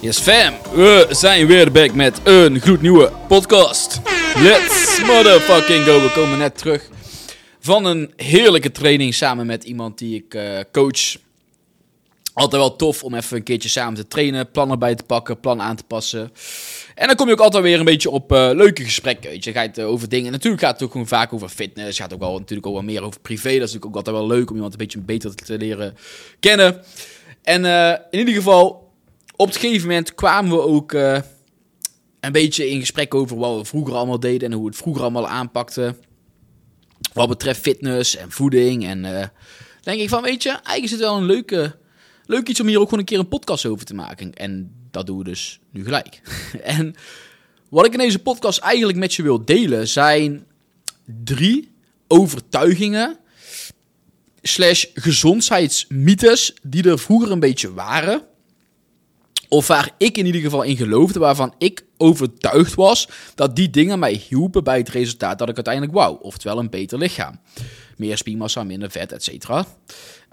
Yes fam, we zijn weer back met een gloednieuwe podcast. Let's motherfucking go. We komen net terug van een heerlijke training samen met iemand die ik uh, coach. Altijd wel tof om even een keertje samen te trainen, plannen bij te pakken, plan aan te passen. En dan kom je ook altijd weer een beetje op uh, leuke gesprekken. Weet je, ga je het uh, over dingen. Natuurlijk gaat het ook gewoon vaak over fitness. Gaat ook wel natuurlijk ook wel meer over privé. Dat is natuurlijk ook altijd wel leuk om iemand een beetje beter te leren kennen. En in ieder geval, op het gegeven moment kwamen we ook uh, een beetje in gesprek over wat we vroeger allemaal deden en hoe we het vroeger allemaal aanpakten. Wat betreft fitness en voeding. En uh, denk ik van, weet je, eigenlijk is het wel een leuke, leuk iets om hier ook gewoon een keer een podcast over te maken. En dat doen we dus nu gelijk. en wat ik in deze podcast eigenlijk met je wil delen zijn drie overtuigingen slash gezondheidsmythes die er vroeger een beetje waren of waar ik in ieder geval in geloofde, waarvan ik overtuigd was dat die dingen mij hielpen bij het resultaat dat ik uiteindelijk wou. Oftewel een beter lichaam. Meer spiermassa, minder vet, et cetera.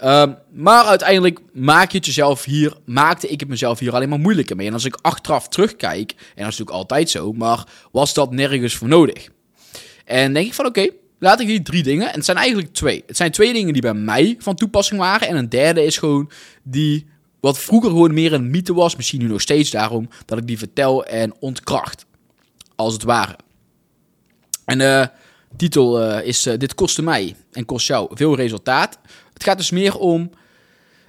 Um, maar uiteindelijk maak je het jezelf hier, maakte ik het mezelf hier alleen maar moeilijker mee. En als ik achteraf terugkijk, en dat is natuurlijk altijd zo, maar was dat nergens voor nodig. En denk ik van oké, laat ik die drie dingen. En het zijn eigenlijk twee. Het zijn twee dingen die bij mij van toepassing waren. En een derde is gewoon die wat vroeger gewoon meer een mythe was, misschien nu nog steeds daarom, dat ik die vertel en ontkracht. Als het ware. En de titel uh, is uh, Dit kostte mij en kost jou veel resultaat. Het gaat dus meer om...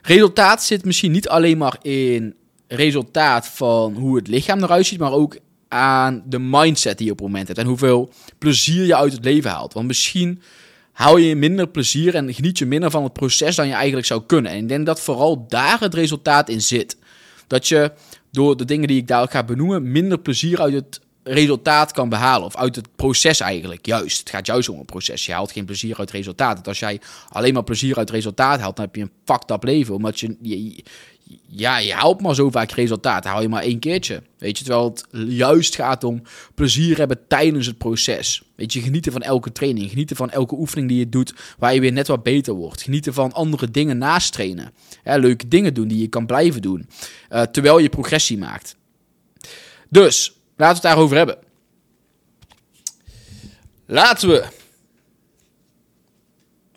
Resultaat zit misschien niet alleen maar in resultaat van hoe het lichaam eruit ziet, maar ook aan de mindset die je op het moment hebt. En hoeveel plezier je uit het leven haalt. Want misschien haal je minder plezier en geniet je minder van het proces dan je eigenlijk zou kunnen. En ik denk dat vooral daar het resultaat in zit. Dat je door de dingen die ik daar ga benoemen, minder plezier uit het resultaat kan behalen. Of uit het proces eigenlijk, juist. Het gaat juist om een proces. Je haalt geen plezier uit resultaat. Als jij alleen maar plezier uit resultaat haalt, dan heb je een fucked up leven. Omdat je, ja, je haalt maar zo vaak resultaat. Haal je maar één keertje. Weet je, terwijl het juist gaat om plezier hebben tijdens het proces. Weet je, genieten van elke training. Genieten van elke oefening die je doet, waar je weer net wat beter wordt. Genieten van andere dingen naast trainen. leuke dingen doen die je kan blijven doen. Uh, terwijl je progressie maakt. Dus, laten we het daarover hebben. Laten we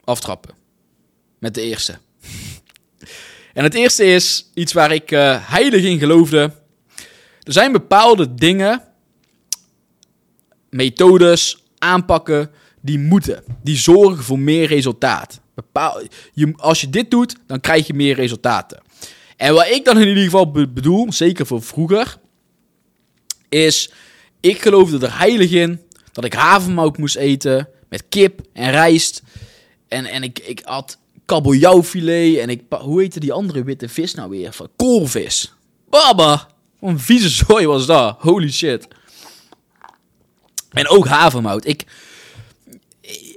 aftrappen. Met de eerste. En het eerste is iets waar ik uh, heilig in geloofde. Er zijn bepaalde dingen, methodes, aanpakken die moeten. Die zorgen voor meer resultaat. Bepaal, je, als je dit doet, dan krijg je meer resultaten. En wat ik dan in ieder geval bedoel, zeker voor vroeger, is ik geloofde er heilig in dat ik havermout moest eten met kip en rijst. En, en ik, ik had kabeljauwfilet en ik... Hoe heette die andere witte vis nou weer? Van koolvis. Baba! Een vieze zooi was dat. Holy shit. En ook havermout. Ik...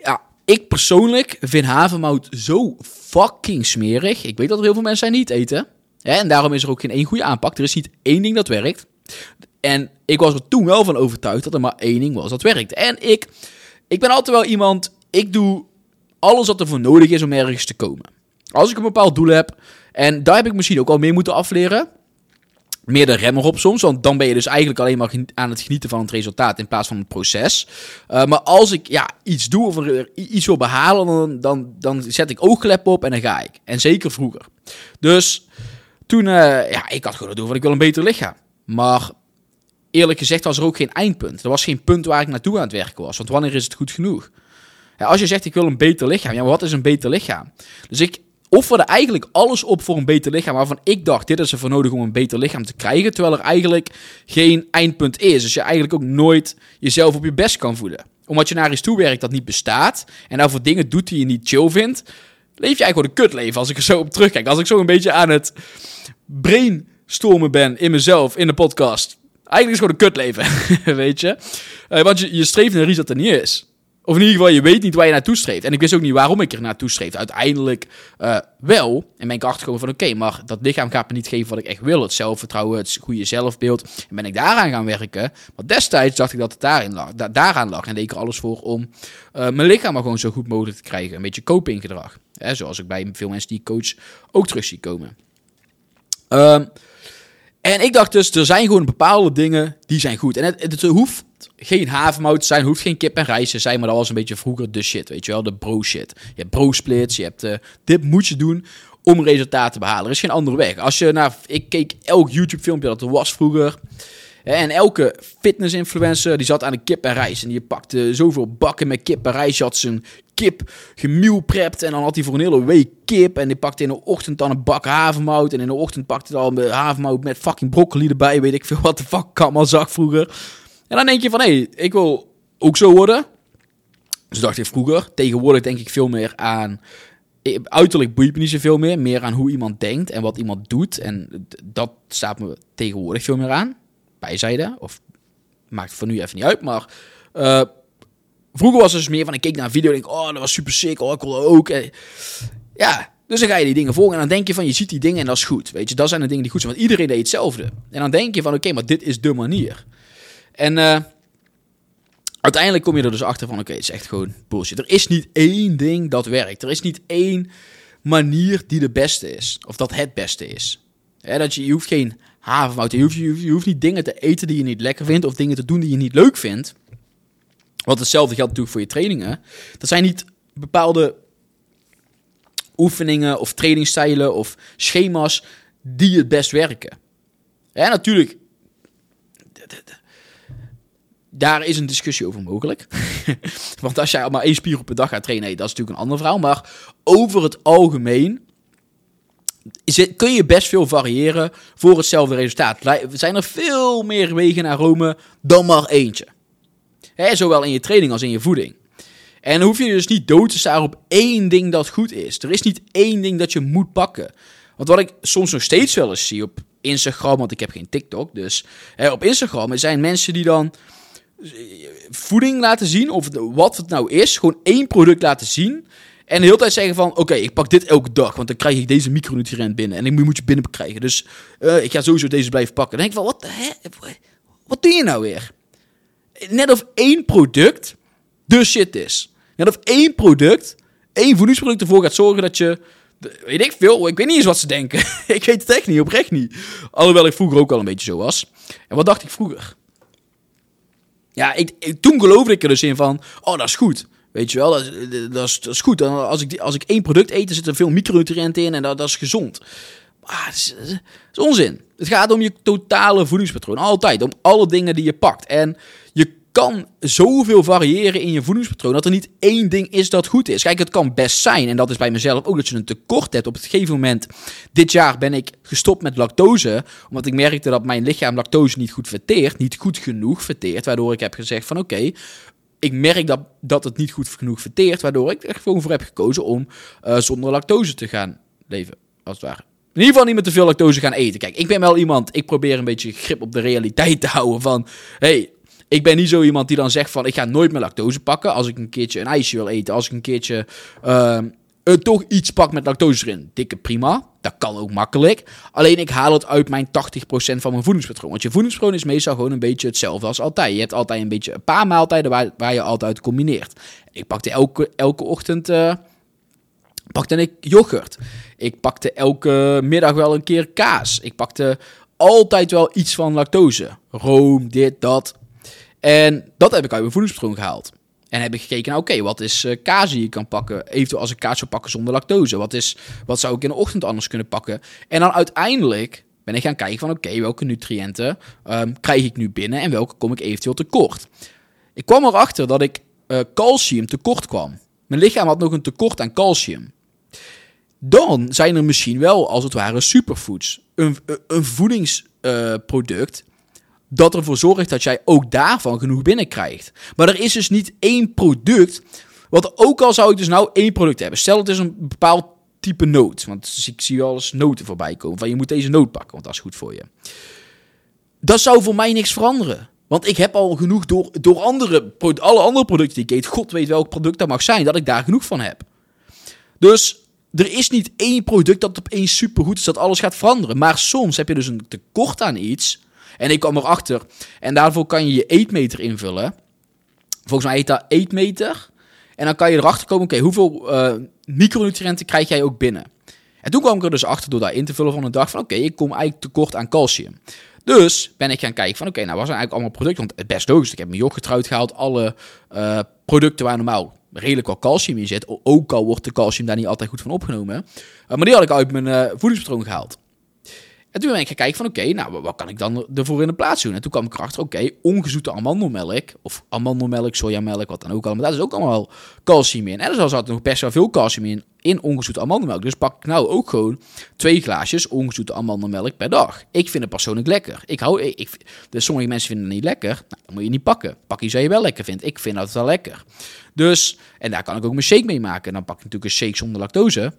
Ja, ik persoonlijk vind havermout zo fucking smerig. Ik weet dat er heel veel mensen zijn niet eten. En daarom is er ook geen één goede aanpak. Er is niet één ding dat werkt. En ik was er toen wel van overtuigd dat er maar één ding was dat werkt. En ik, ik ben altijd wel iemand... Ik doe alles wat er voor nodig is om ergens te komen. Als ik een bepaald doel heb, en daar heb ik misschien ook al mee moeten afleren. Meer de remmer op soms, want dan ben je dus eigenlijk alleen maar aan het genieten van het resultaat in plaats van het proces. Uh, maar als ik ja, iets doe of iets wil behalen, dan, dan, dan zet ik oogklep op en dan ga ik. En zeker vroeger. Dus toen, uh, ja, ik had gewoon het doel van ik wil een beter lichaam. Maar eerlijk gezegd was er ook geen eindpunt. Er was geen punt waar ik naartoe aan het werken was. Want wanneer is het goed genoeg? Als je zegt ik wil een beter lichaam, ja, maar wat is een beter lichaam? Dus ik, offerde eigenlijk alles op voor een beter lichaam. Waarvan ik dacht, dit is er voor nodig om een beter lichaam te krijgen. Terwijl er eigenlijk geen eindpunt is. Dus je eigenlijk ook nooit jezelf op je best kan voelen. Omdat je naar iets toe werkt dat niet bestaat. En daarvoor dingen doet die je niet chill vindt. Leef je eigenlijk gewoon een kutleven als ik er zo op terugkijk. Als ik zo een beetje aan het brainstormen ben in mezelf, in de podcast. Eigenlijk is het gewoon een kutleven, weet je. Uh, want je, je streeft naar iets dat er niet is. Of in ieder geval, je weet niet waar je naartoe streeft. En ik wist ook niet waarom ik er naartoe streef. Uiteindelijk uh, wel. En ben ik achtergekomen van, oké, maar dat lichaam gaat me niet geven wat ik echt wil. Het zelfvertrouwen, het goede zelfbeeld. En ben ik daaraan gaan werken. Maar destijds dacht ik dat het daarin lag, da daaraan lag. En deed ik er alles voor om uh, mijn lichaam maar gewoon zo goed mogelijk te krijgen. Een beetje copinggedrag. Zoals ik bij veel mensen die coach ook terug zie komen. Um, en ik dacht dus, er zijn gewoon bepaalde dingen die zijn goed. En het, het, hoeft geen havermout te zijn, hoeft geen kip en rijst te zijn, maar dat was een beetje vroeger de shit, weet je wel, de bro shit. Je hebt bro splits, je hebt, uh, dit moet je doen om resultaten te behalen. Er is geen andere weg. Als je naar, ik keek elk YouTube filmpje dat er was vroeger. En elke fitness-influencer die zat aan de kip en rijst. En die pakte zoveel bakken met kip en rijst. Je had zijn kip gemealprept. En dan had hij voor een hele week kip. En die pakte in de ochtend dan een bak havermout. En in de ochtend pakte hij dan havermout met fucking broccoli erbij. Weet ik veel wat de fuck ik allemaal zag vroeger. En dan denk je van, hé, hey, ik wil ook zo worden. Dus dacht ik vroeger. Tegenwoordig denk ik veel meer aan... Uiterlijk boeit me niet zoveel meer. Meer aan hoe iemand denkt en wat iemand doet. En dat staat me tegenwoordig veel meer aan. Bijzijde. Of maakt voor nu even niet uit. Maar uh, vroeger was het dus meer van... Ik keek naar een video en denk... Oh, dat was super sick. Oh, ik wil ook. ja, dus dan ga je die dingen volgen en dan denk je van, je ziet die dingen en dat is goed. Weet je, dat zijn de dingen die goed zijn, want iedereen deed hetzelfde. En dan denk je van, oké, maar dit is de manier. En uh, uiteindelijk kom je er dus achter van, oké, het is echt gewoon bullshit. Er is niet één ding dat werkt. Er is niet één manier die de beste is. Of dat het beste is. dat je, je hoeft geen je hoeft, je, hoeft, je hoeft niet dingen te eten die je niet lekker vindt. Of dingen te doen die je niet leuk vindt. Want hetzelfde geldt natuurlijk voor je trainingen. Dat zijn niet bepaalde oefeningen of trainingsstijlen of schema's die het best werken. Ja, natuurlijk daar is een discussie over mogelijk. Want als jij maar één spier op een dag gaat trainen, dat is natuurlijk een ander verhaal. Maar over het algemeen kun je best veel variëren voor hetzelfde resultaat. Zijn er veel meer wegen naar Rome dan maar eentje. Zowel in je training als in je voeding. En hoef je dus niet dood te staan op één ding dat goed is. Er is niet één ding dat je moet pakken. Want wat ik soms nog steeds wel eens zie op Instagram, want ik heb geen TikTok, dus op Instagram zijn mensen die dan voeding laten zien, of wat het nou is, gewoon één product laten zien. En de hele tijd zeggen van, oké, ik pak dit elke dag, want dan krijg ik deze micronutriënt binnen. En ik moet je binnen krijgen. Dus uh, ik ga sowieso deze blijven pakken. Dan denk ik van, wat, wat doe je nou weer? Net of één product de shit is. Net of één product, één voedingsproduct ervoor gaat zorgen dat je... Weet ik veel, ik weet niet eens wat ze denken. ik weet het echt niet, oprecht niet. Alhoewel ik vroeger ook al een beetje zo was. En wat dacht ik vroeger? Ja, ik, toen geloofde ik er dus in van, oh, dat is goed. Weet je wel, dat, is, dat is goed. Als, ik, als ik één product eet, dan zitten veel micronutriënten in en dat, dat is gezond. Maar dat is onzin. Het gaat om je totale voedingspatroon. Altijd. Om alle dingen die je pakt. En je kan zoveel variëren in je voedingspatroon dat er niet één ding is dat goed is. Kijk, het kan best zijn, en dat is bij mezelf ook, dat je een tekort hebt. Op het gegeven moment, dit jaar ben ik gestopt met lactose, omdat ik merkte dat mijn lichaam lactose niet goed verteert, niet goed genoeg verteert, waardoor ik heb gezegd van oké, ik merk dat, dat het niet goed genoeg verteert, waardoor ik er gewoon voor heb gekozen om uh, zonder lactose te gaan leven, als het ware. In ieder geval niet met te veel lactose gaan eten. Kijk, ik ben wel iemand, ik probeer een beetje grip op de realiteit te houden van, hey, ik ben niet zo iemand die dan zegt van ik ga nooit meer lactose pakken. Als ik een keertje een ijsje wil eten. Als ik een keertje uh, toch iets pak met lactose erin. Dikke prima. Dat kan ook makkelijk. Alleen ik haal het uit mijn 80% van mijn voedingspatroon. Want je voedingspatroon is meestal gewoon een beetje hetzelfde als altijd. Je hebt altijd een beetje een paar maaltijden waar, waar je altijd combineert. Ik pakte elke, elke ochtend... Uh, pakte ik yoghurt. Ik pakte elke middag wel een keer kaas. Ik pakte altijd wel iets van lactose. Room, dit, dat. En dat heb ik uit mijn voedingspatroon gehaald. En heb ik gekeken oké, wat is uh, kaas die je kan pakken? Eventueel als ik kaas zou pakken zonder lactose. Wat, is, wat zou ik in de ochtend anders kunnen pakken? En dan uiteindelijk ben ik gaan kijken van, oké, welke nutriënten um, krijg ik nu binnen en welke kom ik eventueel tekort? Ik kwam erachter dat ik uh, calcium tekort kwam. Mijn lichaam had nog een tekort aan calcium. dan zijn er misschien wel, als het ware, superfoods. Een, een voedingsproduct dat ervoor zorgt dat jij ook daarvan genoeg binnenkrijgt. Maar er is dus niet één product. Want ook al zou ik dus nou één product hebben. Stel het is een bepaald type noot. Want ik zie wel eens noten voorbij komen. Van je moet deze noot pakken, want dat is goed voor je. Dat zou voor mij niks veranderen. Want ik heb al genoeg door, door andere, alle andere producten die ik eet. God weet welk product dat mag zijn, dat ik daar genoeg van heb. Dus er is niet één product dat opeens supergoed is, dat alles gaat veranderen. Maar soms heb je dus een tekort aan iets. En ik kwam erachter. En daarvoor kan je je eetmeter invullen. Volgens mij heet dat eetmeter. En dan kan je erachter komen, oké, hoeveel uh, micronutriënten krijg jij ook binnen? En toen kwam ik er dus achter door daar in te vullen van een dag van, oké, ik kom eigenlijk tekort aan calcium. Dus ben ik gaan kijken van, oké, nou was er eigenlijk allemaal producten, want het best logisch. Ik heb mijn yoghurt eruit gehaald, alle uh, producten waar normaal redelijk wel calcium in zit. Ook al wordt de calcium daar niet altijd goed van opgenomen. Uh, maar die had ik uit mijn voedingspatroon gehaald. En toen ben ik gaan kijken van, oké, nou, wat kan ik dan ervoor in de plaats doen? En toen kwam ik erachter, oké, ongezoete amandelmelk, of amandelmelk, sojamelk, wat dan ook allemaal, daar is ook allemaal calcium in. En er zat nog best wel veel calcium in, in ongezoete amandelmelk. Dus pak ik nou ook gewoon twee glaasjes ongezoete amandelmelk per dag. Ik vind het persoonlijk lekker. Ik hou, ik, dus sommige mensen vinden het niet lekker, nou, dan moet je niet pakken. Pak je zou je wel lekker vindt. Ik vind dat wel lekker. Dus, en daar kan ik ook mijn shake mee maken. Dan pak ik natuurlijk een shake zonder lactose.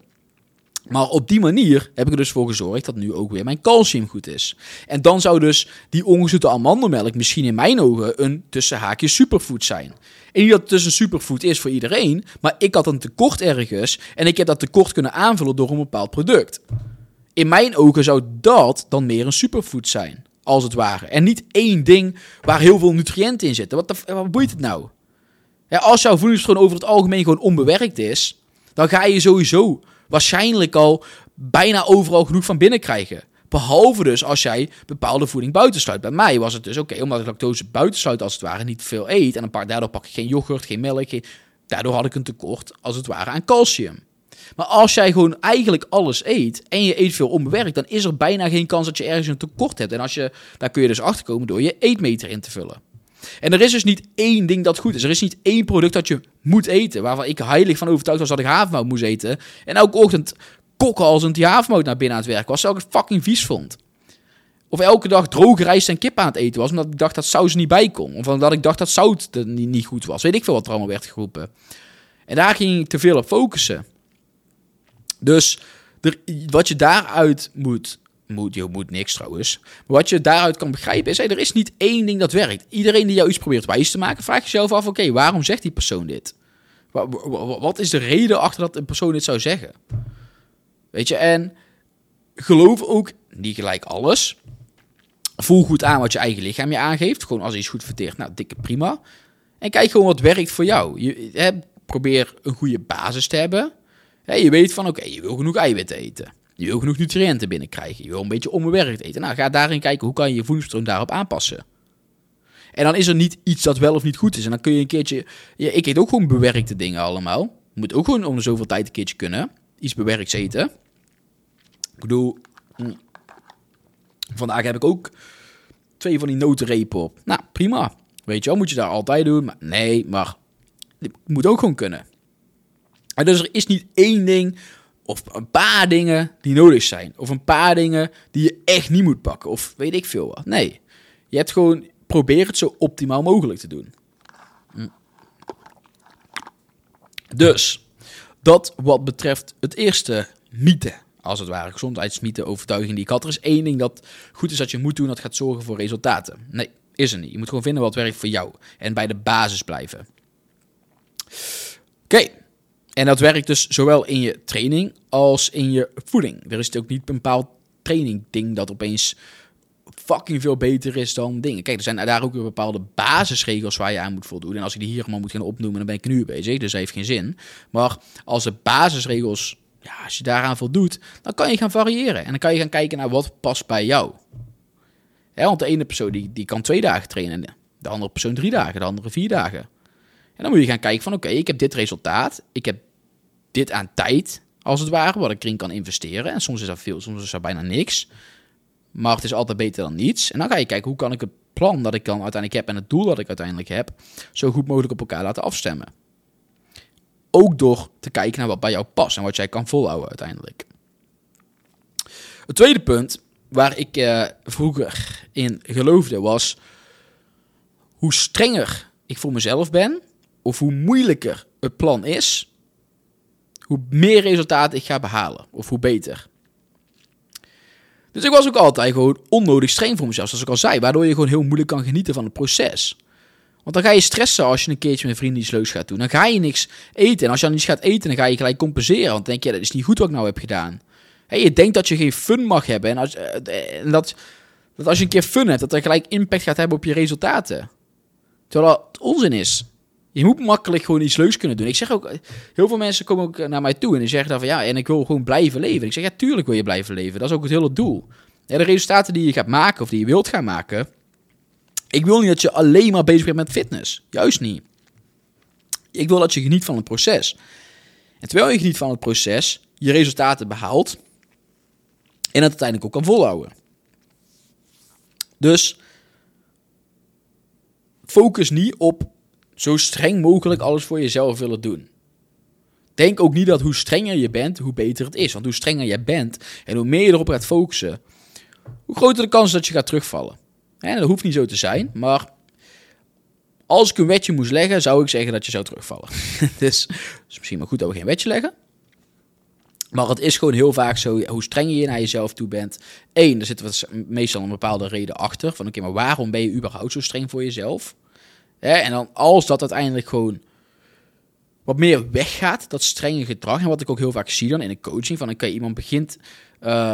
Maar op die manier heb ik er dus voor gezorgd dat nu ook weer mijn calcium goed is. En dan zou dus die ongezoete amandelmelk misschien in mijn ogen een tussen haakjes superfood zijn. En niet dat het dus een superfood is voor iedereen, maar ik had een tekort ergens en ik heb dat tekort kunnen aanvullen door een bepaald product. In mijn ogen zou dat dan meer een superfood zijn, als het ware. En niet één ding waar heel veel nutriënten in zitten. Wat, boeit het nou? Ja, als jouw voedingspatroon over het algemeen gewoon onbewerkt is, dan ga je sowieso waarschijnlijk al bijna overal genoeg van binnen krijgen. Behalve dus als jij bepaalde voeding buitensluit. Bij mij was het dus oké, omdat ik lactose buitensluit als het ware niet veel eet. En een paar, daardoor pak ik geen yoghurt, geen melk. daardoor had ik een tekort als het ware aan calcium. Maar als jij gewoon eigenlijk alles eet en je eet veel onbewerkt, dan is er bijna geen kans dat je ergens een tekort hebt. En als je, daar kun je dus achterkomen door je eetmeter in te vullen. En er is dus niet één ding dat goed is. Er is niet één product dat je moet eten. Waarvan ik heilig van overtuigd was dat ik havermout moest eten. En elke ochtend kokhalzend die havermout naar binnen aan het werk was. Terwijl ik het fucking vies vond. Of elke dag droge rijst en kip aan het eten was. Omdat ik dacht dat saus niet bij kon. Of omdat ik dacht dat zout niet, niet goed was. Weet ik veel wat er allemaal werd geroepen. En daar ging ik te veel op focussen. Dus er, wat je daaruit moet moet, je moet niks trouwens. Maar wat je daaruit kan begrijpen is, hey, er is niet één ding dat werkt. Iedereen die jou iets probeert wijs te maken, vraag jezelf af, oké, waarom zegt die persoon dit? Wat is de reden achter dat een persoon dit zou zeggen? Weet je, en geloof ook niet gelijk alles. Voel goed aan wat je eigen lichaam je aangeeft. Gewoon als iets goed verteert, nou, dikke prima. En kijk gewoon wat werkt voor jou. Je, hè, probeer een goede basis te hebben. Hè, je weet van, oké, je wil genoeg eiwitten eten. Je wil genoeg nutriënten binnenkrijgen. Je wil een beetje onbewerkt eten. Nou, ga daarin kijken hoe kan je je voedingsstroom daarop aanpassen. En dan is er niet iets dat wel of niet goed is. En dan kun je een keertje... Ja, ik eet ook gewoon bewerkte dingen allemaal. Moet ook gewoon om de zoveel tijd een keertje kunnen. Iets bewerkt eten. Ik bedoel... Hm. Vandaag heb ik ook twee van die notenrepen op. Nou, prima. Weet je wel, moet je daar altijd doen. Maar nee, maar... Moet ook gewoon kunnen. En dus er is niet één ding of een paar dingen die nodig zijn. Of een paar dingen die je echt niet moet pakken. Of weet ik veel wat. Nee. Je hebt gewoon, probeer het zo optimaal mogelijk te doen. Hm. Dus, dat wat betreft het eerste mythe. Als het ware, gezondheidsmythe, overtuiging die ik had. Er is één ding dat goed is dat je moet doen, dat gaat zorgen voor resultaten. Nee, is er niet. Je moet gewoon vinden wat werkt voor jou. En bij de basis blijven. Oké, en dat werkt dus zowel in je training als in je voeding. Er is ook niet een bepaald training ding dat opeens fucking veel beter is dan dingen. Kijk, er zijn daar ook weer bepaalde basisregels waar je aan moet voldoen. En als ik die hier allemaal moet gaan opnoemen, dan ben ik nu bezig. Dus dat heeft geen zin. Maar als de basisregels, ja, als je daaraan voldoet, dan kan je gaan variëren. En dan kan je gaan kijken naar wat past bij jou. Ja, want de ene persoon die, die kan twee dagen trainen. De andere persoon drie dagen, de andere vier dagen. En dan moet je gaan kijken van oké, ik heb dit resultaat. Ik heb dit aan tijd, als het ware, wat ik erin kan investeren. En soms is dat veel, soms is dat bijna niks. Maar het is altijd beter dan niets. En dan ga je kijken, hoe kan ik het plan dat ik dan uiteindelijk heb en het doel dat ik uiteindelijk heb, zo goed mogelijk op elkaar laten afstemmen. Ook door te kijken naar wat bij jou past en wat jij kan volhouden uiteindelijk. Het tweede punt waar ik uh, vroeger in geloofde was hoe strenger ik voor mezelf ben, of hoe moeilijker het plan is, hoe meer resultaat ik ga behalen, of hoe beter. Dus ik was ook altijd gewoon onnodig streng voor mezelf, zoals ik al zei, waardoor je gewoon heel moeilijk kan genieten van het proces. Want dan ga je stressen als je een keertje met vrienden iets leuks gaat doen. Dan ga je niks eten. En als je dan iets gaat eten, dan ga je gelijk compenseren. Want denk je, dat is niet goed wat ik nou heb gedaan. Hey, je denkt dat je geen fun mag hebben. En, als, eh, en dat, dat als je een keer fun hebt, dat er gelijk impact gaat hebben op je resultaten. Terwijl dat onzin is. Je moet makkelijk gewoon iets leuks kunnen doen. Ik zeg ook, heel veel mensen komen ook naar mij toe en die zeggen dan van ja, en ik wil gewoon blijven leven. Ik zeg ja, tuurlijk wil je blijven leven. Dat is ook het hele doel. Ja, de resultaten die je gaat maken of die je wilt gaan maken. Ik wil niet dat je alleen maar bezig bent met fitness. Juist niet. Ik wil dat je geniet van het proces. En terwijl je geniet van het proces, je resultaten behaalt en het uiteindelijk ook kan volhouden. Dus focus niet op zo streng mogelijk alles voor jezelf willen doen. Denk ook niet dat hoe strenger je bent, hoe beter het is. Want hoe strenger je bent en hoe meer je erop gaat focussen, hoe groter de kans dat je gaat terugvallen. En dat hoeft niet zo te zijn, maar als ik een wetje moest leggen, zou ik zeggen dat je zou terugvallen. dus het is misschien maar goed dat we geen wetje leggen. Maar het is gewoon heel vaak zo, hoe strenger je naar jezelf toe bent. Eén, er zit meestal een bepaalde reden achter. Van oké, maar waarom ben je überhaupt zo streng voor jezelf? En dan als dat uiteindelijk gewoon wat meer weggaat, dat strenge gedrag. En wat ik ook heel vaak zie dan in een coaching. Van oké, iemand begint uh,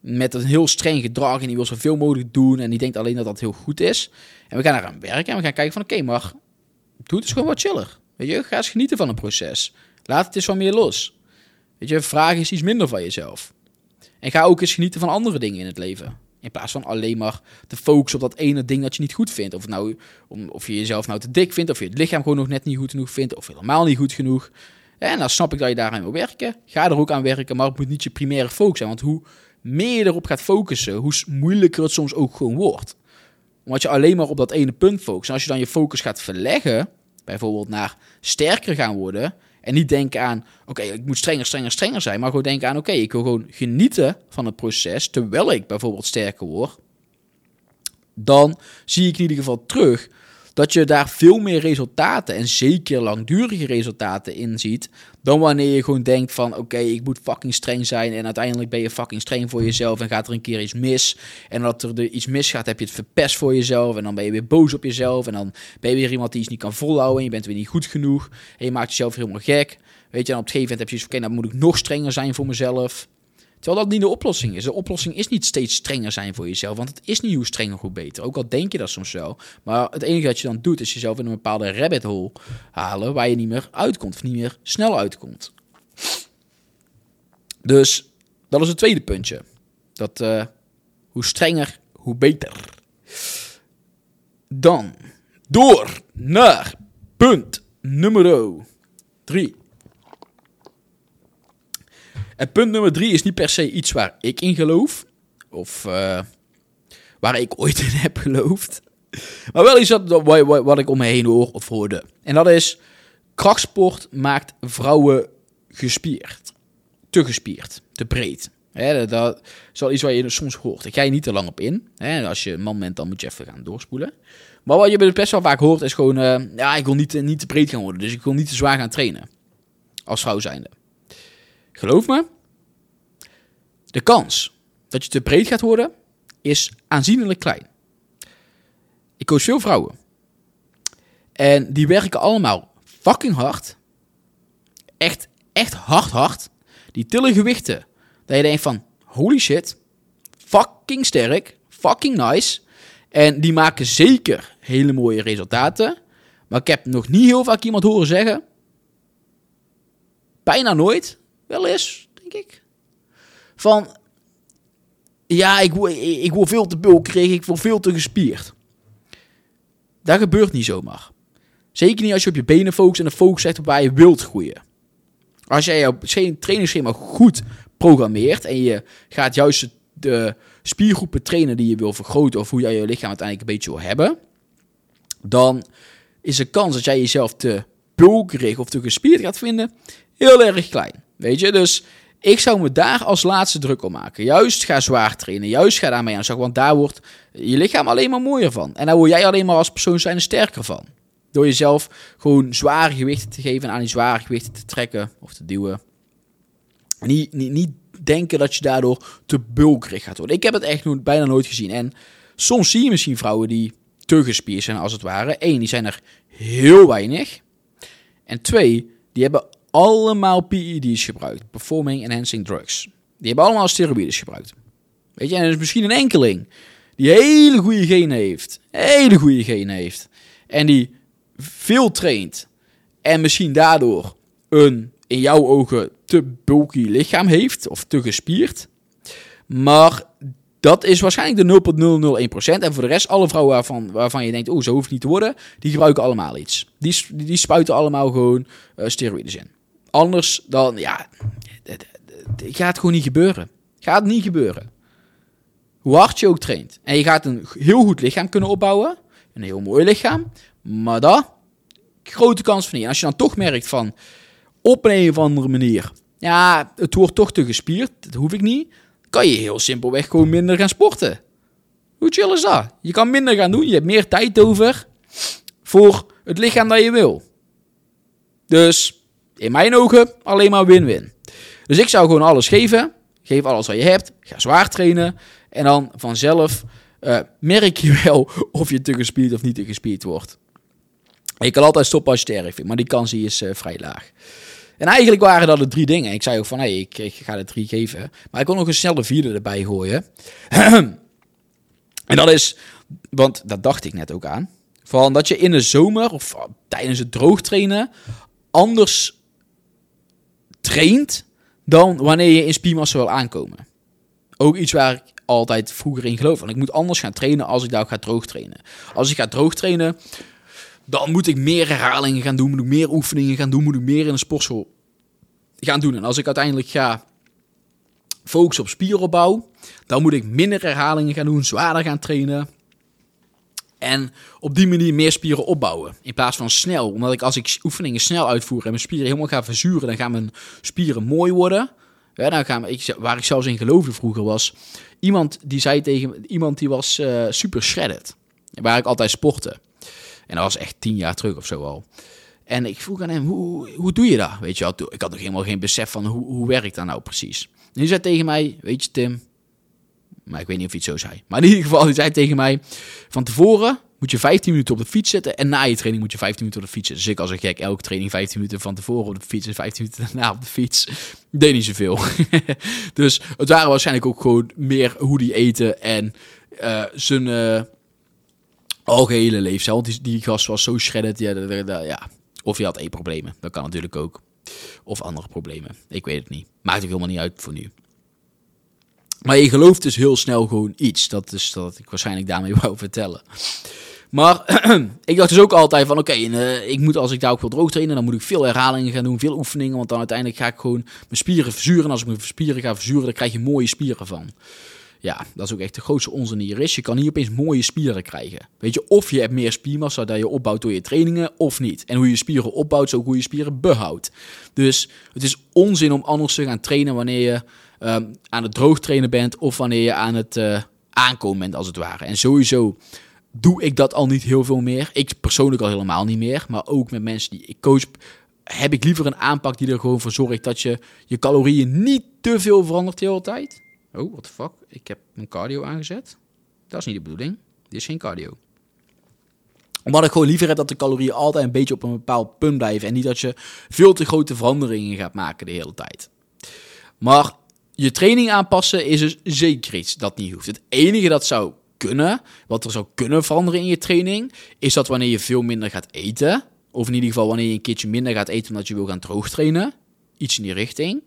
met een heel streng gedrag. En die wil zoveel mogelijk doen. En die denkt alleen dat dat heel goed is. En we gaan eraan werken. En we gaan kijken van oké, maar doe het eens gewoon wat chiller. Weet je, ga eens genieten van het proces. Laat het eens van meer los. Weet je, vraag eens iets minder van jezelf. En ga ook eens genieten van andere dingen in het leven. In plaats van alleen maar te focussen op dat ene ding dat je niet goed vindt. Of, nou, of je jezelf nou te dik vindt, of je het lichaam gewoon nog net niet goed genoeg vindt, of helemaal niet goed genoeg. En dan snap ik dat je daaraan wil werken. Ga er ook aan werken, maar het moet niet je primaire focus zijn. Want hoe meer je erop gaat focussen, hoe moeilijker het soms ook gewoon wordt. Omdat je alleen maar op dat ene punt focust. En als je dan je focus gaat verleggen, bijvoorbeeld naar sterker gaan worden, en niet denken aan, oké, ik moet strenger, strenger, strenger zijn. Maar gewoon denken aan, oké, ik wil gewoon genieten van het proces. Terwijl ik bijvoorbeeld sterker word. Dan zie ik in ieder geval terug dat je daar veel meer resultaten en zeker langdurige resultaten in ziet. Dan wanneer je gewoon denkt van oké, ik moet fucking streng zijn. En uiteindelijk ben je fucking streng voor jezelf en gaat er een keer iets mis. En dat er iets misgaat, heb je het verpest voor jezelf. En dan ben je weer boos op jezelf. En dan ben je weer iemand die iets niet kan volhouden. En je bent weer niet goed genoeg. En je maakt jezelf helemaal gek. Weet je, en op een gegeven moment heb je zoiets van, oké, dan moet ik nog strenger zijn voor mezelf. Terwijl dat niet de oplossing is. De oplossing is niet steeds strenger zijn voor jezelf. Want het is niet hoe strenger, hoe beter. Ook al denk je dat soms zo. Maar het enige wat je dan doet, is jezelf in een bepaalde rabbit hole halen. Waar je niet meer uitkomt. Of niet meer snel uitkomt. Dus dat is het tweede puntje. Dat uh, hoe strenger, hoe beter. Dan door naar punt nummer 3. En punt nummer drie is niet per se iets waar ik in geloof. Of uh, waar ik ooit in heb geloofd. Maar wel iets wat, wat, ik om me heen hoor of hoorde. En dat is, krachtsport maakt vrouwen gespierd. Te gespierd, te breed. Dat, is wel iets waar je soms hoort. Daar ga je niet te lang op in. Als je een man bent, dan moet je even gaan doorspoelen. Maar wat je best wel vaak hoort, is gewoon... Uh, ja, ik wil niet, niet te breed gaan worden. Dus ik wil niet te zwaar gaan trainen. Als vrouw zijnde. Geloof me, de kans dat je te breed gaat worden is aanzienlijk klein. Ik coach veel vrouwen. En die werken allemaal fucking hard. Echt, echt hard, hard. Die tillen gewichten. Dat je denkt van, holy shit, fucking sterk, fucking nice. En die maken zeker hele mooie resultaten. Maar ik heb nog niet heel vaak iemand horen zeggen, bijna nooit, wel denk ik. Van, ja, ik, ik, word veel te bulkerig, ik word veel te gespierd. Dat gebeurt niet zomaar. Zeker niet als je op je benen focust en de focus zegt op waar je wilt groeien. Als jij jouw trainingsschema goed programmeert en je gaat juist de spiergroepen trainen die je wil vergroten of hoe jij je lichaam uiteindelijk een beetje wil hebben, dan is de kans dat jij jezelf te bulkerig of te gespierd gaat vinden, heel erg klein. Weet je, dus ik zou me daar als laatste druk om maken. Juist ga zwaar trainen, juist ga daarmee aan de slag, want daar wordt je lichaam alleen maar mooier van. En daar word jij alleen maar als persoon zijn sterker van. Door jezelf gewoon zware gewichten te geven en aan die zware gewichten te trekken of te duwen. Niet, niet, niet denken dat je daardoor te bulkerig gaat worden. Ik heb het echt bijna nooit gezien. En soms zie je misschien vrouwen die te gespierd zijn, als het ware. Eén, die zijn er heel weinig. En twee, die hebben allemaal PED's gebruikt. Performing Enhancing Drugs. Die hebben allemaal steroïdes gebruikt. Weet je, en er is misschien een enkeling die hele goede genen heeft. Hele goede genen heeft. En die veel traint. En misschien daardoor een in jouw ogen te bulky lichaam heeft. Of te gespierd. Maar dat is waarschijnlijk de 0,001%. En voor de rest, alle vrouwen waarvan, waarvan je denkt, oh, zo hoeft het niet te worden, die gebruiken allemaal iets. Die, die spuiten allemaal gewoon uh, steroïdes in. Anders dan, ja, het gaat gewoon niet gebeuren. Gaat niet gebeuren. Hoe hard je ook traint. En je gaat een heel goed lichaam kunnen opbouwen. Een heel mooi lichaam. Maar dat, grote kans van niet. Als je dan toch merkt van, op een of andere manier, ja, het wordt toch te gespierd, dat hoef ik niet kan je heel simpelweg gewoon minder gaan sporten. Hoe chill is dat? Je kan minder gaan doen, je hebt meer tijd over voor het lichaam dat je wil. Dus in mijn ogen alleen maar win-win. Dus ik zou gewoon alles geven. Geef alles wat je hebt. Ga zwaar trainen. En dan vanzelf uh, merk je wel of je te gespierd of niet te gespierd wordt. je kan altijd stoppen als je erg vindt, maar die kans is uh, vrij laag. En eigenlijk waren dat de drie dingen. Ik zei ook van, hey, ik, ik, ga de drie geven. Maar ik kon nog een snelle vierde erbij gooien. en dat is, want dat dacht ik net ook aan. Van dat je in de zomer of tijdens het droogtrainen anders traint dan wanneer je in spiermassa wil aankomen. Ook iets waar ik altijd vroeger in geloof. Want ik moet anders gaan trainen als ik daar ga droogtrainen. Als ik ga droogtrainen, dan moet ik meer herhalingen gaan doen, moet ik meer oefeningen gaan doen, moet ik meer in een sportschool gaan doen. En als ik uiteindelijk ga focussen op spieropbouw, dan moet ik minder herhalingen gaan doen, zwaarder gaan trainen. En op die manier meer spieren opbouwen. In plaats van snel. Omdat ik als ik oefeningen snel uitvoer en mijn spieren helemaal ga verzuren, dan gaan mijn spieren mooi worden. Dan gaan waar ik zelfs in geloofde vroeger was. Iemand die zei tegen iemand die was uh, super shredded. Waar ik altijd sportte. En dat was echt tien jaar terug of zo al. En ik vroeg aan hem, hoe, hoe doe je dat? Weet je ik had nog helemaal geen besef van hoe, hoe werkt dat nou precies. Hij zei tegen mij, weet je Tim, maar ik weet niet of hij het zo zei. Maar in ieder geval, hij zei tegen mij, van tevoren moet je 15 minuten op de fiets zitten en na je training moet je 15 minuten op de fiets zitten. Dus ik als een gek, elke training 15 minuten van tevoren op de fiets en 15 minuten daarna op de fiets. Deed niet zoveel. dus het waren waarschijnlijk ook gewoon meer hoe die eten en uh, zijn... Uh, algehele leefstijl. Want die, gast was zo shredded. Ja, ja, Of je had eetproblemen. Dat kan natuurlijk ook. Of andere problemen. Ik weet het niet. Maakt ook helemaal niet uit voor nu. Maar je gelooft dus heel snel gewoon iets. Dat is dat ik waarschijnlijk daarmee wou vertellen. Maar ik dacht dus ook altijd van oké, uh, ik moet als ik daar ook wil droog trainen, dan moet ik veel herhalingen gaan doen, veel oefeningen. Want dan uiteindelijk ga ik gewoon mijn spieren verzuren. En als ik mijn spieren ga verzuren, dan krijg je mooie spieren van. Ja, dat is ook echt de grootste onzin die er is. Je kan niet opeens mooie spieren krijgen. Weet je, of je hebt meer spiermassa dat je opbouwt door je trainingen, of niet. En hoe je spieren opbouwt, zo hoe je spieren behoudt. Dus het is onzin om anders te gaan trainen wanneer je um, aan het droog trainen bent, of wanneer je aan het uh, aankomen bent, als het ware. En sowieso doe ik dat al niet heel veel meer. Ik persoonlijk al helemaal niet meer. Maar ook met mensen die ik coach, heb ik liever een aanpak die er gewoon voor zorgt dat je je calorieën niet te veel verandert de hele tijd. Oh, what the fuck? Ik heb mijn cardio aangezet. Dat is niet de bedoeling. Dit is geen cardio. Omdat ik gewoon liever heb dat de calorieën altijd een beetje op een bepaald punt blijven. En niet dat je veel te grote veranderingen gaat maken de hele tijd. Maar je training aanpassen is dus zeker iets dat niet hoeft. Het enige dat zou kunnen, wat er zou kunnen veranderen in je training, is dat wanneer je veel minder gaat eten. Of in ieder geval wanneer je een keertje minder gaat eten omdat je wil gaan droogtrainen. Iets in die richting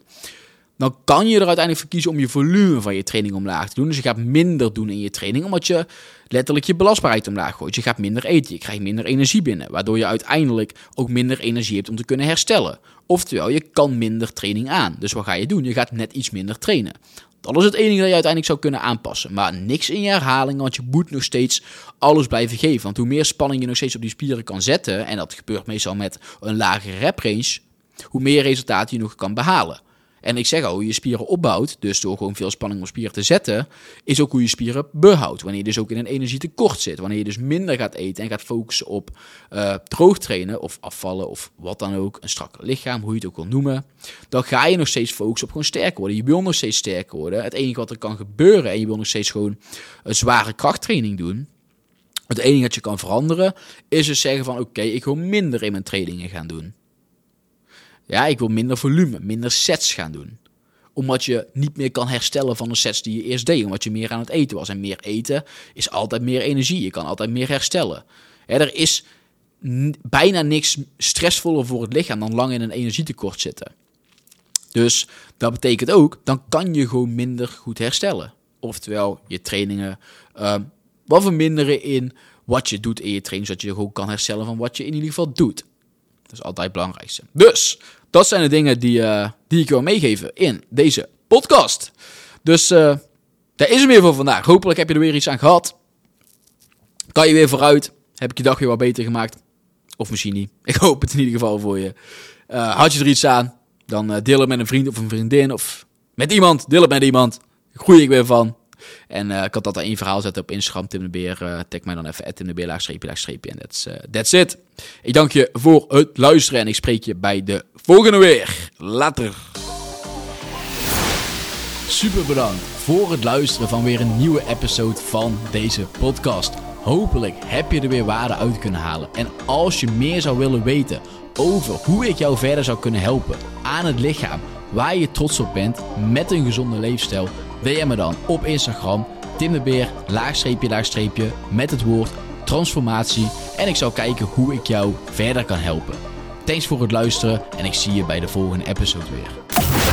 dan kan je er uiteindelijk voor kiezen om je volume van je training omlaag te doen. Dus je gaat minder doen in je training, omdat je letterlijk je belastbaarheid omlaag gooit. Je gaat minder eten, je krijgt minder energie binnen, waardoor je uiteindelijk ook minder energie hebt om te kunnen herstellen. Oftewel, je kan minder training aan. Dus wat ga je doen? Je gaat net iets minder trainen. Dat is het enige dat je uiteindelijk zou kunnen aanpassen. Maar niks in je herhaling, want je moet nog steeds alles blijven geven. Want hoe meer spanning je nog steeds op die spieren kan zetten, en dat gebeurt meestal met een lagere rep range, hoe meer resultaten je nog kan behalen. En ik zeg al, hoe je spieren opbouwt, dus door gewoon veel spanning op spieren te zetten, is ook hoe je spieren behoudt. Wanneer je dus ook in een energietekort zit. Wanneer je dus minder gaat eten en gaat focussen op uh, droog trainen of afvallen of wat dan ook, een strak lichaam, hoe je het ook wil noemen, dan ga je nog steeds focussen op gewoon sterker worden. Je wil nog steeds sterker worden. Het enige wat er kan gebeuren, en je wil nog steeds gewoon een zware krachttraining doen, het enige dat je kan veranderen, is dus zeggen van oké, ik wil minder in mijn trainingen gaan doen. Ja, ik wil minder volume, minder sets gaan doen. Omdat je niet meer kan herstellen van de sets die je eerst deed. Omdat je meer aan het eten was. En meer eten is altijd meer energie. Je kan altijd meer herstellen. er is bijna niks stressvoller voor het lichaam dan lang in een energietekort zitten. Dus dat betekent ook, dan kan je gewoon minder goed herstellen. Oftewel, je trainingen uh, wat verminderen in wat je doet in je training, zodat je gewoon kan herstellen van wat je in ieder geval doet. Dat is altijd het belangrijkste. Dus, dat zijn de dingen die, uh, die ik wil meegeven in deze podcast. Dus uh, daar is er meer voor vandaag. Hopelijk heb je er weer iets aan gehad. Kan je weer vooruit. Heb ik je dag weer wat beter gemaakt. Of misschien niet. Ik hoop het in ieder geval voor je. Uh, had je er iets aan, dan deel het met een vriend of een vriendin. Of met iemand. Deel het met iemand. Groei ik weer van. En uh, ik had dat één verhaal zetten op Instagram, Tim de Beer. Uh, tag mij dan even, Tim de Beer, laagstreepje, laagstreepje. En that's, uh, that's it. Ik dank je voor het luisteren en ik spreek je bij de volgende weer. Later. Super bedankt voor het luisteren van weer een nieuwe episode van deze podcast. Hopelijk heb je er weer waarde uit kunnen halen. En als je meer zou willen weten over hoe ik jou verder zou kunnen helpen aan het lichaam waar je trots op bent met een gezonde leefstijl DM me dan op Instagram. Tim de Beer, laagstreepje, laagstreepje, met het woord transformatie. En ik zal kijken hoe ik jou verder kan helpen. Thanks voor het luisteren en ik zie je bij de volgende episode weer.